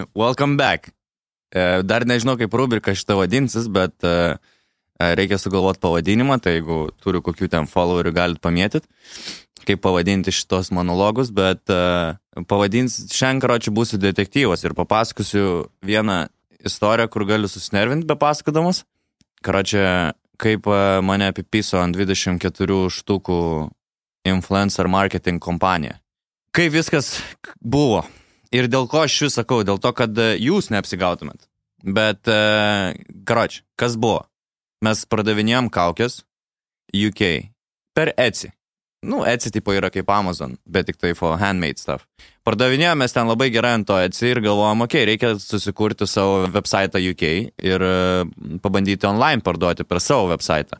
welcome back. E, dar nežinau, kaip rubrika šitą vadinsis, bet e, e, reikia sugalvoti pavadinimą, tai jeigu turiu kokių ten followerių, galit pamėtyti, kaip pavadinti šitos monologus, bet pavadins, šiandien karočiui būsiu detektyvas ir papasakosiu vieną istoriją, kur galiu susinervinti be pasakodamas. Karočiui, kaip mane apipiso ant 24 štukų influencer marketing kompanija. Kaip viskas buvo. Ir dėl ko aš vis sakau, dėl to, kad e, jūs neapsigautumėt. Bet, uh, karoči, kas buvo? Mes pardavinėjom kaukės UK per Etsy. Nu, Etsy tipo yra kaip Amazon, bet tik tai for handmade stuff. Pardavinėjom mes ten labai gerai ant to Etsy ir galvojom, okei, okay, reikia susikurti savo website UK ir uh, pabandyti online parduoti per savo website.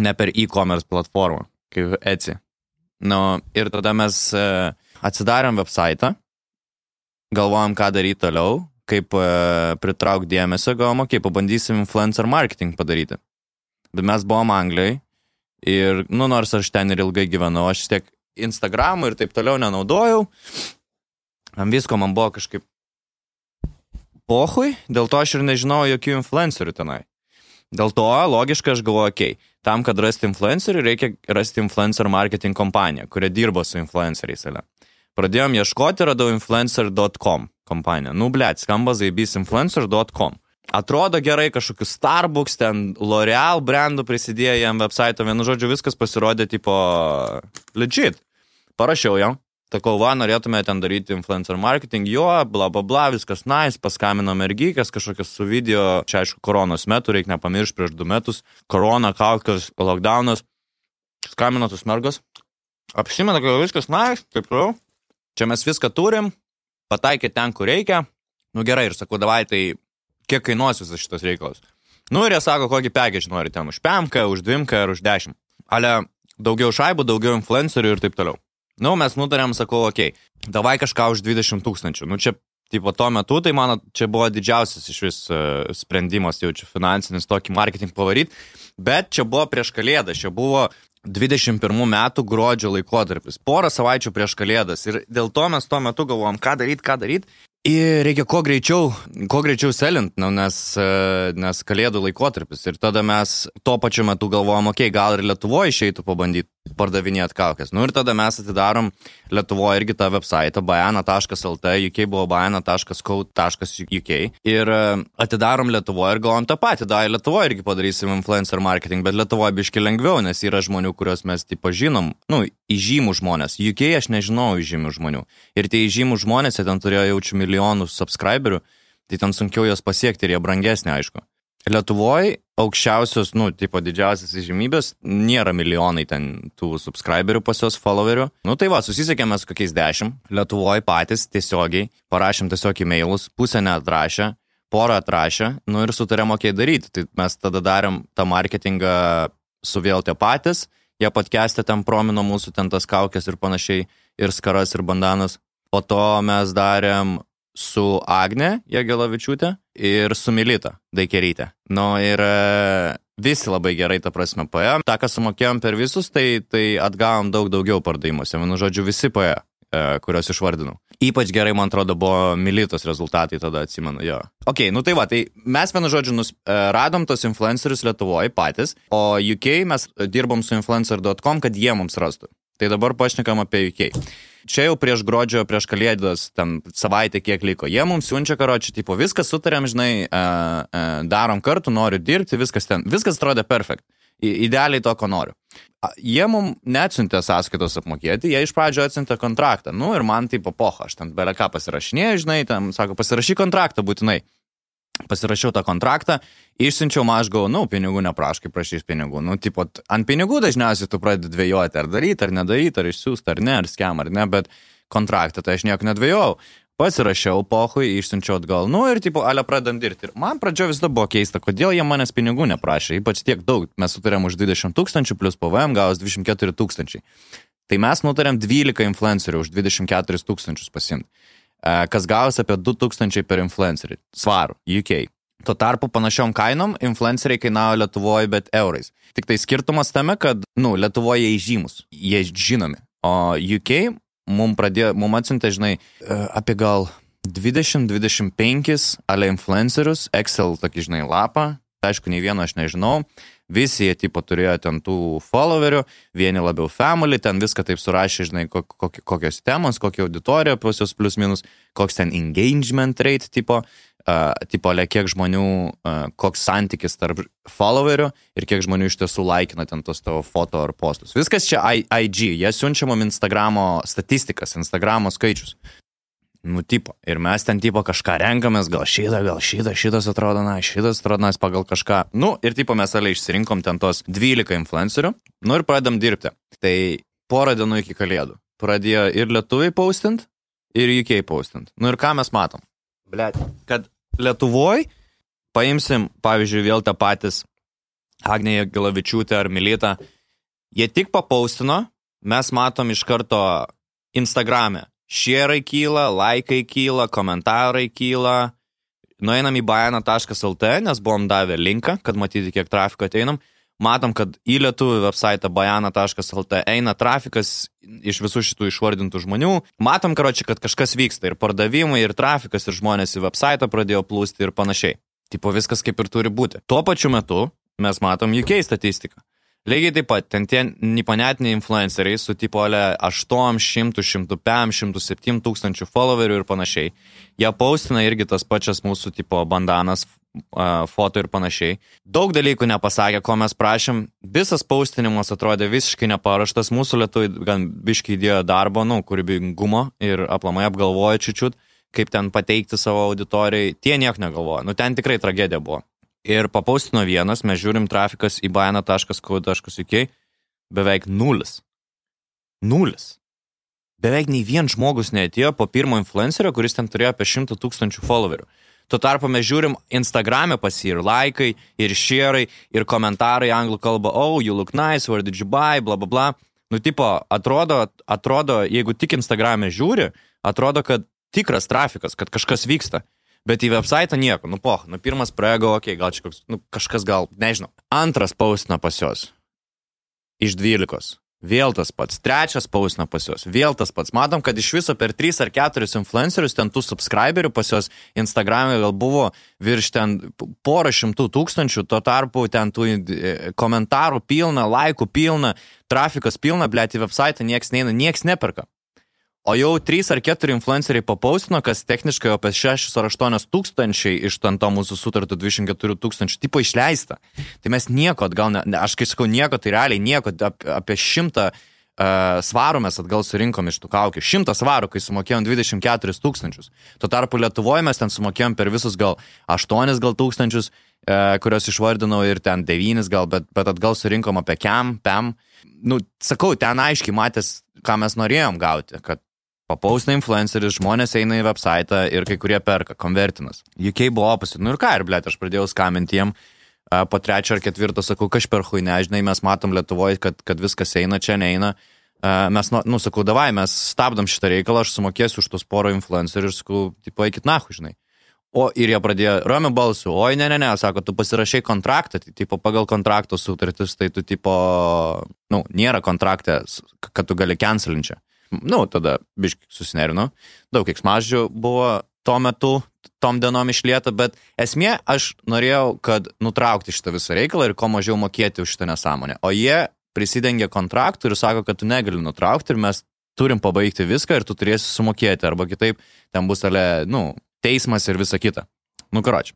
Ne per e-commerce platformą, kaip Etsy. Nu, ir tada mes atsidarėm website galvojam, ką daryti toliau, kaip uh, pritraukti dėmesio, galvom, okei, okay, pabandysim influencer marketing padaryti. Bet mes buvom Anglijai ir, nu, nors aš ten ir ilgai gyvenau, aš tiek Instagramų ir taip toliau nenaudojau. Ant visko man buvo kažkaip pohui, dėl to aš ir nežinau jokių influencerių tenai. Dėl to logiškai aš galvoju, okei, okay, tam, kad rasti influencerių, reikia rasti influencer marketing kompaniją, kurie dirba su influenceriais. Ale. Pradėjom ieškoti, radau influencer.com kompaniją. Nu, blėt, skamba zaibys influencer.com. Atrodo gerai, kažkokius Starbucks, ten L'Oreal brandų prisidėjo jam website, vienu žodžiu, viskas pasirodė tipo legit. Parašiau jam, Takau, va, norėtume ten daryti influencer marketing, jo, bla, bla, bla, viskas nice, paskambino mergykas, kažkokias su video, čia aišku, koronos metu, reikia nepamiršti prieš du metus, korona, kaukės, lockdownas, skambino tos mergos, apsimena, kad viskas nice, taip toliau, čia mes viską turim, pataikė ten, kur reikia. Nu gerai, ir sakau, davai, tai kiek kainuos visas šitas reikalas. Nu ir jie sako, kokį pekėžį nori ten už pemką, už dvimką ar už dešimt. Ale daugiau šaibų, daugiau influencerių ir taip toliau. Nu, mes nutarėm, sakau, okei, okay, davai kažką už 20 tūkstančių. Nu, čia, tipo, tuo metu, tai mano, čia buvo didžiausias iš vis uh, sprendimas, jau čia finansinis tokį marketing pavaryti, bet čia buvo prieš kalėdą, čia buvo 21 metų gruodžio laikotarpis, porą savaičių prieš kalėdas. Ir dėl to mes tuo metu galvom, ką daryti, ką daryti Ir reikia kuo greičiau, kuo greičiau selint, nu, nes, e, nes kalėdų laikotarpis. Ir tada mes tuo pačiu metu galvojom, okei, okay, gal ir Lietuvoje išeitų pabandyti pardavinėti kaukės. Nu ir tada mes atidarom Lietuvoje irgi tą website, bajana.lt, UK buvo bajana.co.uk. Ir e, atidarom Lietuvoje ir galvom tą patį, da, Lietuvoje irgi padarysim influencer marketing, bet Lietuvoje biški lengviau, nes yra žmonių, kuriuos mes taip pažinom, nu, įžymų žmonės. UK aš nežinau įžymių žmonių. Ir tie įžymų žmonės, jie ten turėjo jaučiu milijonus subscriberių, tai ten sunkiau jos pasiekti ir jie brangesnė, aišku. Lietuvoje aukščiausios, nu, tipo didžiausias įžymybės, nėra milijonai ten tų subscriberių pas jos followerių. Nu tai va, susisiekėme su kokiais dešimt. Lietuvoje patys tiesiogiai parašėm tiesiog e-mailus, pusę neatrašė, porą atrašė, nu ir sutarėm, okei daryti. Tai mes tada darėm tą marketingą su vėl tie patys, jie patkestė ten promino mūsų ten tas kaukės ir panašiai, ir skaras, ir bandanas. Po to mes darėm su Agne Jagelavičiūtė ir su Milita Daikerytė. Nu ir e, visi labai gerai, ta prasme, paėjo. Ta, ką sumokėjom per visus, tai, tai atgavom daug daugiau pardavimuose. Vienu žodžiu, visi paėjo, e, kuriuos išvardinau. Ypač gerai, man atrodo, buvo Militos rezultatai, tada atsimenu, jo. Ok, nu tai va, tai mes vienu žodžiu nus, e, radom tos influencerius Lietuvoje patys, o UK mes dirbom su influencer.com, kad jie mums rastų. Tai dabar pašnekam apie UK. Čia jau prieš gruodžio, prieš kalėdas, ten savaitę kiek liko. Jie mums siunčia karočią, tipo, viskas sutarėm, žinai, uh, uh, darom kartu, noriu dirbti, viskas ten, viskas atrodė perfekt. Idealiai to, ko noriu. Jie mums neatsiuntė sąskaitos apmokėti, jie iš pradžio atsiuntė kontraktą. Nu ir man tai papoha, aš ten belę ką pasirašinėjau, žinai, ten sako, pasirašy kontraktą būtinai pasirašiau tą kontraktą, išsiunčiau, man aš gavau, nu, pinigų nepraškai, prašys pinigų. Nu, tipo, ant pinigų dažniausiai tu pradedi dvėjoti, ar daryti, ar nedaryti, ar išsiųsti, ar ne, ar skem, ar ne, bet kontraktą tai aš nieko nedvėjau. Pasirašiau pohui, išsiunčiau atgal, nu ir, tipo, ale pradedam dirbti. Ir man pradžio visada buvo keista, kodėl jie manęs pinigų neprašė, ypač tiek daug. Mes sutarėm už 20 tūkstančių plus PVM gavus 24 tūkstančiai. Tai mes nutarėm 12 influencerių už 24 tūkstančius pasimti. E, kas gavosi apie 2000 per influencerį. Svarų, UK. Tuo tarpu panašiom kainom influenceriai kainavo Lietuvoje, bet eurais. Tik tai skirtumas tame, kad, nu, Lietuvoje jie žymus, jie žinomi. O UK mum, pradėjo, mum atsintė, žinai, e, apie gal 20-25 ale influencerius, Excel tokį, žinai, lapą, aišku, nei vieno aš nežinau, visi jie tipo turėjo ten tų followerių, vieni labiau family, ten viską taip surašė, žinai, kokios temos, kokia auditorija pas juos plus minus, koks ten engagement rate tipo, uh, tipo, le kiek žmonių, uh, koks santykis tarp followerių ir kiek žmonių iš tiesų laikina ten tos tavo foto ar postus. Viskas čia IG, jie siunčia mum Instagramo statistikas, Instagramo skaičius. Nu, tipo. Ir mes ten, tipo, kažką renkamės, gal šitą, gal šitą, šitas atrodo, na, šitas atrodo, na, pagal kažką. Nu, ir, tipo, mes aliai išsirinkom ten tos 12 influencerių. Nu, ir pradedam dirbti. Tai porą dienų iki kalėdų. Pradėjo ir lietuviai paustint, ir UK paustint. Nu, ir ką mes matom? Blet. Kad Lietuvoj paimsim, pavyzdžiui, vėl tą patys Agnėje Gilavičiūtė ar Milita. Jie tik papaustino, mes matom iš karto Instagram'e šierai kyla, laikai kyla, komentarai kyla. Nueinam į bajana.lt, nes buvom davę linką, kad matyti, kiek trafiko ateinam. Matom, kad į lietuvių website bajana.lt eina trafikas iš visų šitų išvardintų žmonių. Matom, karoči, kad kažkas vyksta ir pardavimai, ir trafikas, ir žmonės į website pradėjo plūsti ir panašiai. Tipo viskas kaip ir turi būti. Tuo pačiu metu mes matom UK statistiką. Lygiai taip pat, ten tie nipanetiniai influenceriai su tipo 800, 105, 107 tūkstančių followerių ir panašiai. Jie paustina irgi tas pačias mūsų tipo bandanas, foto ir panašiai. Daug dalykų nepasakė, ko mes prašėm. Visas paustinimas atrodė visiškai neparuoštas. Mūsų lietuviai gan biškai įdėjo darbo, nu, kūrybingumo ir aplamai apgalvojo čiučiut, kaip ten pateikti savo auditorijai. Tie nieko negalvojo. Nu, ten tikrai tragedija buvo ir papaustino vienas, mes žiūrim trafikas į baina.co.uk, beveik nulis. Nulis. Beveik nei vien žmogus neatėjo po pirmo influencerio, kuris ten turėjo apie 100 tūkstančių followerių. Tuo tarpu mes žiūrim Instagram'e pas jį ir laikai, ir šierai, ir komentarai anglų kalba, oh, you look nice, where did you buy, bla bla bla. Nu, tipo, atrodo, atrodo, jeigu tik Instagram'e žiūri, atrodo, kad tikras trafikas, kad kažkas vyksta. Bet į website nieko, nu poh, nu pirmas praėjo, okei, okay, gal čia koks, nu kažkas gal, nežinau. Antras paustina pas juos. Iš dvylikos. Vėl tas pats. Trečias pausina pas juos. Vėl tas pats. Matom, kad iš viso per 3 ar 4 influencerius, ten tų subscriberių pas juos Instagram'e gal buvo virš ten porą šimtų tūkstančių, tuo tarpu ten tų e, komentarų pilna, laikų pilna, trafikas pilna, blėti website, nieks neina, nieks neperka. O jau 3 ar 4 influenceriai papaustino, kas techniškai apie 6 ar 8 tūkstančiai iš to mūsų sutartų 24 tūkstančių tipo išleista. Tai mes nieko, gal ne, aš kai sakau nieko, tai realiai nieko, apie 100 uh, svarų mes atgal surinkom iš tų kaukių. 100 svarų, kai sumokėjom 24 tūkstančius. Tuo tarpu Lietuvoje mes ten sumokėjom per visus gal 8 gal tūkstančius, uh, kuriuos išvardinau ir ten 9 gal, bet, bet atgal surinkom apie KEM, PEM. Nu, sakau, ten aiškiai matęs, ką mes norėjom gauti, kad Papausina influenceris, žmonės eina į website ir kai kurie perka, konvertinas. UK buvo opposite. Nu ir ką, ir blėt, aš pradėjau skambinti jiem, po trečio ar ketvirto sakau, kažper hui, nežinai, mes matom Lietuvoje, kad, kad viskas eina, čia neina. Mes, nu, sakau, davai, mes stabdom šitą reikalą, aš sumokėsiu už tos porą influencerių ir sakau, tipo, eikit nahu, žinai. O ir jie pradėjo ramiu balsu, oi, ne, ne, ne, sako, tu pasirašai kontraktą, tai tipo pagal kontrakto sutartis, tai tu tipo, nu, nėra kontraktė, kad tu gali cancelinčią nu, tada biškai susinerinu. Daug kiksmaždžių buvo tuo metu, tom dienom išlieta, bet esmė, aš norėjau, kad nutraukti šitą visą reikalą ir kuo mažiau mokėti už šitą nesąmonę. O jie prisidengia kontraktų ir sako, kad tu negali nutraukti ir mes turim pabaigti viską ir tu turėsi sumokėti, arba kitaip ten bus ale, nu, teismas ir visa kita. Nu, karoči.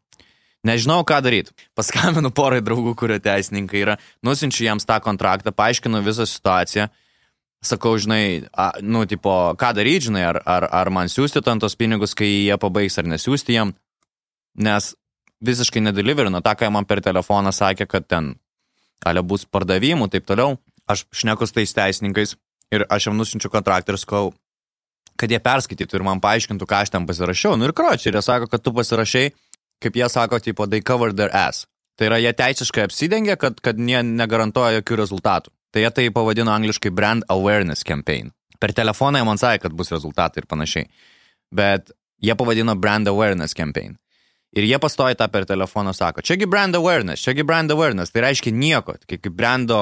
Nežinau, ką daryti. Paskambinu porai draugų, kurie teisininkai yra, nusinčiu jiems tą kontraktą, paaiškinu visą situaciją sakau, žinai, a, nu, tipo, ką daryti, žinai, ar, ar, ar man siūsti ten tos pinigus, kai jie pabaigs, ar nesiūsti jiem, nes visiškai nedeliverino tą, ką man per telefoną sakė, kad ten, ale bus pardavimų, taip toliau. Aš šneku su tais teisininkais ir aš jam nusinčiu kontraktą ir sakau, kad jie perskaitytų ir man paaiškintų, ką aš ten pasirašiau. Nu ir kročiai, ir jie sako, kad tu pasirašai, kaip jie sako, tipo, they cover their ass. Tai yra, jie teisiškai apsidengia, kad, kad jie negarantuoja jokių rezultatų. Tai jie tai pavadino angliškai brand awareness campaign. Per telefoną jie man sakė, kad bus rezultatai ir panašiai. Bet jie pavadino brand awareness campaign. Ir jie pastoja tą per telefoną, sako, čiagi brand awareness, čiagi brand awareness, tai reiškia nieko, kaip brando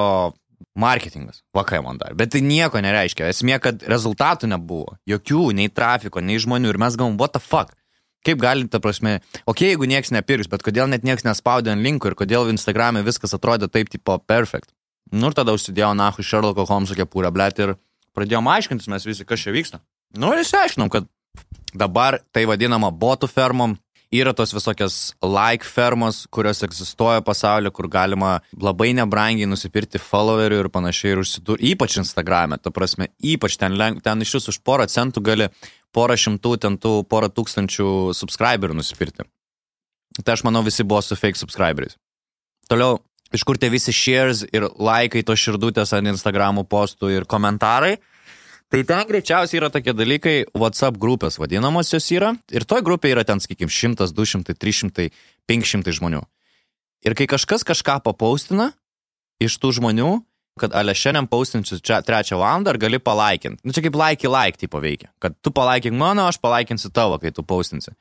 Marketingas. Vakai man dar. Bet tai nieko nereiškia. Esmė, kad rezultatų nebuvo. Jokių, nei trafiko, nei žmonių. Ir mes galvom, what the fuck. Kaip gali, ta prasme, okei, okay, jeigu niekas nepirks, bet kodėl net niekas nespaudė ant linkų ir kodėl Instagram'e viskas atrodė taip, tipo, perfect. Nu ir tada užsidėjau nahu Sherlocko Holmeso kepurę, blėt, ir pradėjom aiškintis mes visi, kas čia vyksta. Nu ir išsiaiškinom, kad dabar tai vadinama botų fermom, yra tos visokios like fermos, kurios egzistuoja pasaulyje, kur galima labai nebrangiai nusipirkti followerių ir panašiai ir užsidur, ypač Instagram'e, ta prasme, ypač ten, ten iš jūsų už porą centų gali porą šimtų, ten tų porą tūkstančių subscriberių nusipirkti. Tai aš manau visi buvo su fake subscriberiais. Toliau, iš kur tie visi shares ir laikai to širdutės ant Instagramų postų ir komentarai – Tai ten greičiausiai yra tokie dalykai, WhatsApp grupės vadinamosios yra. Ir toj grupėje yra ten, sakykime, 100, 200, 300, 500 žmonių. Ir kai kažkas kažką papaustina iš tų žmonių, kad ale šiandien paustinsiu čia trečią valandą ar gali palaikinti. Nu čia kaip like like tipo veikia. Kad tu palaikink mano, aš palaikinsiu tavo, kai tu paustinsi.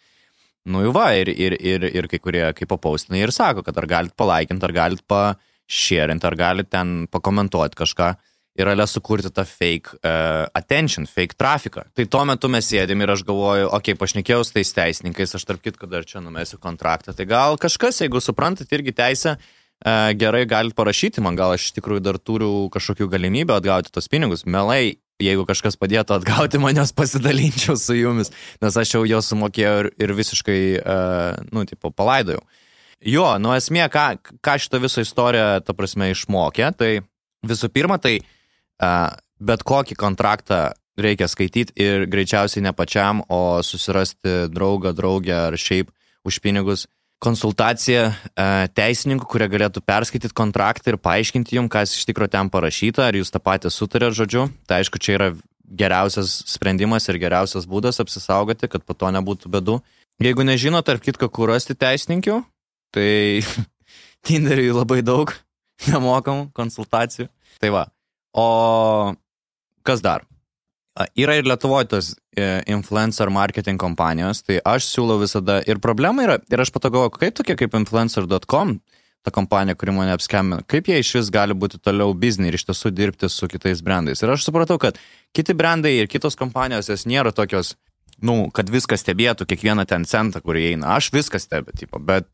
Nu jau va, ir, ir, ir, ir kai kurie, kai papaustina, ir sako, kad ar galit palaikinti, ar galit pašėrinti, ar galit ten pakomentuoti kažką ir ale sukurti tą fake uh, attention, fake trafiką. Tai tuo metu mes sėdėm ir aš galvoju, okei, okay, pašnekėjau su tais teisininkais, aš tarp kitko dar čia numesiu kontraktą. Tai gal kažkas, jeigu suprantat irgi teisę, uh, gerai galite parašyti man, gal aš iš tikrųjų dar turiu kažkokių galimybių atgauti tos pinigus. Melai, jeigu kažkas padėtų atgauti manęs pasidalinčiau su jumis, nes aš jau jo sumokėjau ir, ir visiškai, uh, nu, tipo, palaidojau. Jo, nu esmė, ką, ką šitą visą istoriją, ta prasme, išmokė, tai visų pirma, tai uh, bet kokį kontraktą reikia skaityti ir greičiausiai ne pačiam, o susirasti draugą, draugę ar šiaip už pinigus konsultaciją teisininkų, kurie galėtų perskaityti kontraktą ir paaiškinti jums, kas iš tikrųjų ten parašyta, ar jūs tą patį sutarėt žodžiu. Tai aišku, čia yra geriausias sprendimas ir geriausias būdas apsisaugoti, kad po to nebūtų bedų. Jeigu nežinot, tarp kitko, kur rasti teisininkių, tai Tinderiui labai daug nemokamų konsultacijų. Tai va, O kas dar? Yra ir Lietuvoje tos e, influencer marketing kompanijos, tai aš siūlau visada ir problema yra, ir aš patogalvoju, kaip tokie kaip influencer.com, ta kompanija, kuri mane apskambina, kaip jie iš vis gali būti toliau biznį ir iš tiesų dirbti su kitais brandais. Ir aš supratau, kad kiti brandai ir kitos kompanijos, jos nėra tokios nu, kad viską stebėtų, kiekvieną ten centą, kur įeina. Aš viską stebiu, tipo, bet,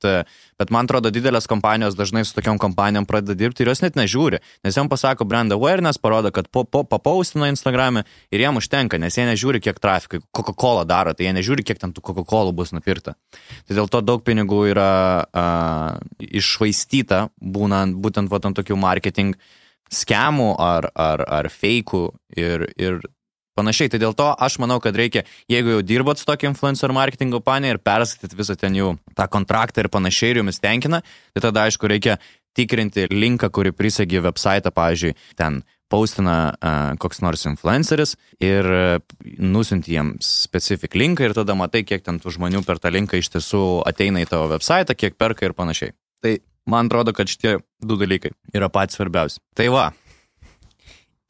bet man atrodo, didelės kompanijos dažnai su tokiam kompanijom pradeda dirbti ir jos net nežiūri, nes jam pasako brand awareness, parodo, kad po, po, papaustina Instagram'e ir jiem užtenka, nes jie nežiūri, kiek trafikai Coca-Cola daro, tai jie nežiūri, kiek ten tų Coca-Cola bus nupirta. Tai dėl to daug pinigų yra uh, išvaistyta, būnant būtent va, ant tokių marketing skemų ar, ar, ar feikų ir, ir panašiai. Tai dėl to aš manau, kad reikia, jeigu jau dirbot su tokia influencer marketing kompanija ir perskaityt visą ten jų tą kontraktą ir panašiai ir jumis tenkina, tai tada aišku reikia tikrinti linką, kurį prisegi website, pavyzdžiui, ten paustina uh, koks nors influenceris ir uh, nusinti jiems specifik linką ir tada matai, kiek ten tų žmonių per tą linką iš tiesų ateina į tavo website, kiek perka ir panašiai. Tai man atrodo, kad šitie du dalykai yra patys svarbiausi. Tai va,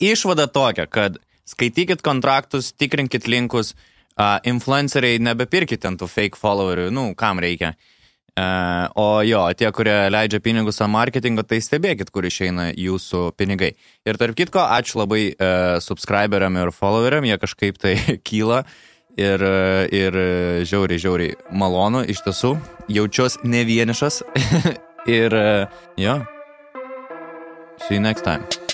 išvada tokia, kad skaitykit kontraktus, tikrinkit linkus, uh, influenceriai nebepirkit ant tų fake followerių, nu, kam reikia. Uh, o jo, tie, kurie leidžia pinigus ant marketingo, tai stebėkit, kur išeina jūsų pinigai. Ir tarp kitko, ačiū labai uh, subscriberiam ir followeriam, jie kažkaip tai kyla ir, ir žiauriai, žiauriai malonu, iš tiesų, jaučiuosi ne vienišas. ir jo, see you next time.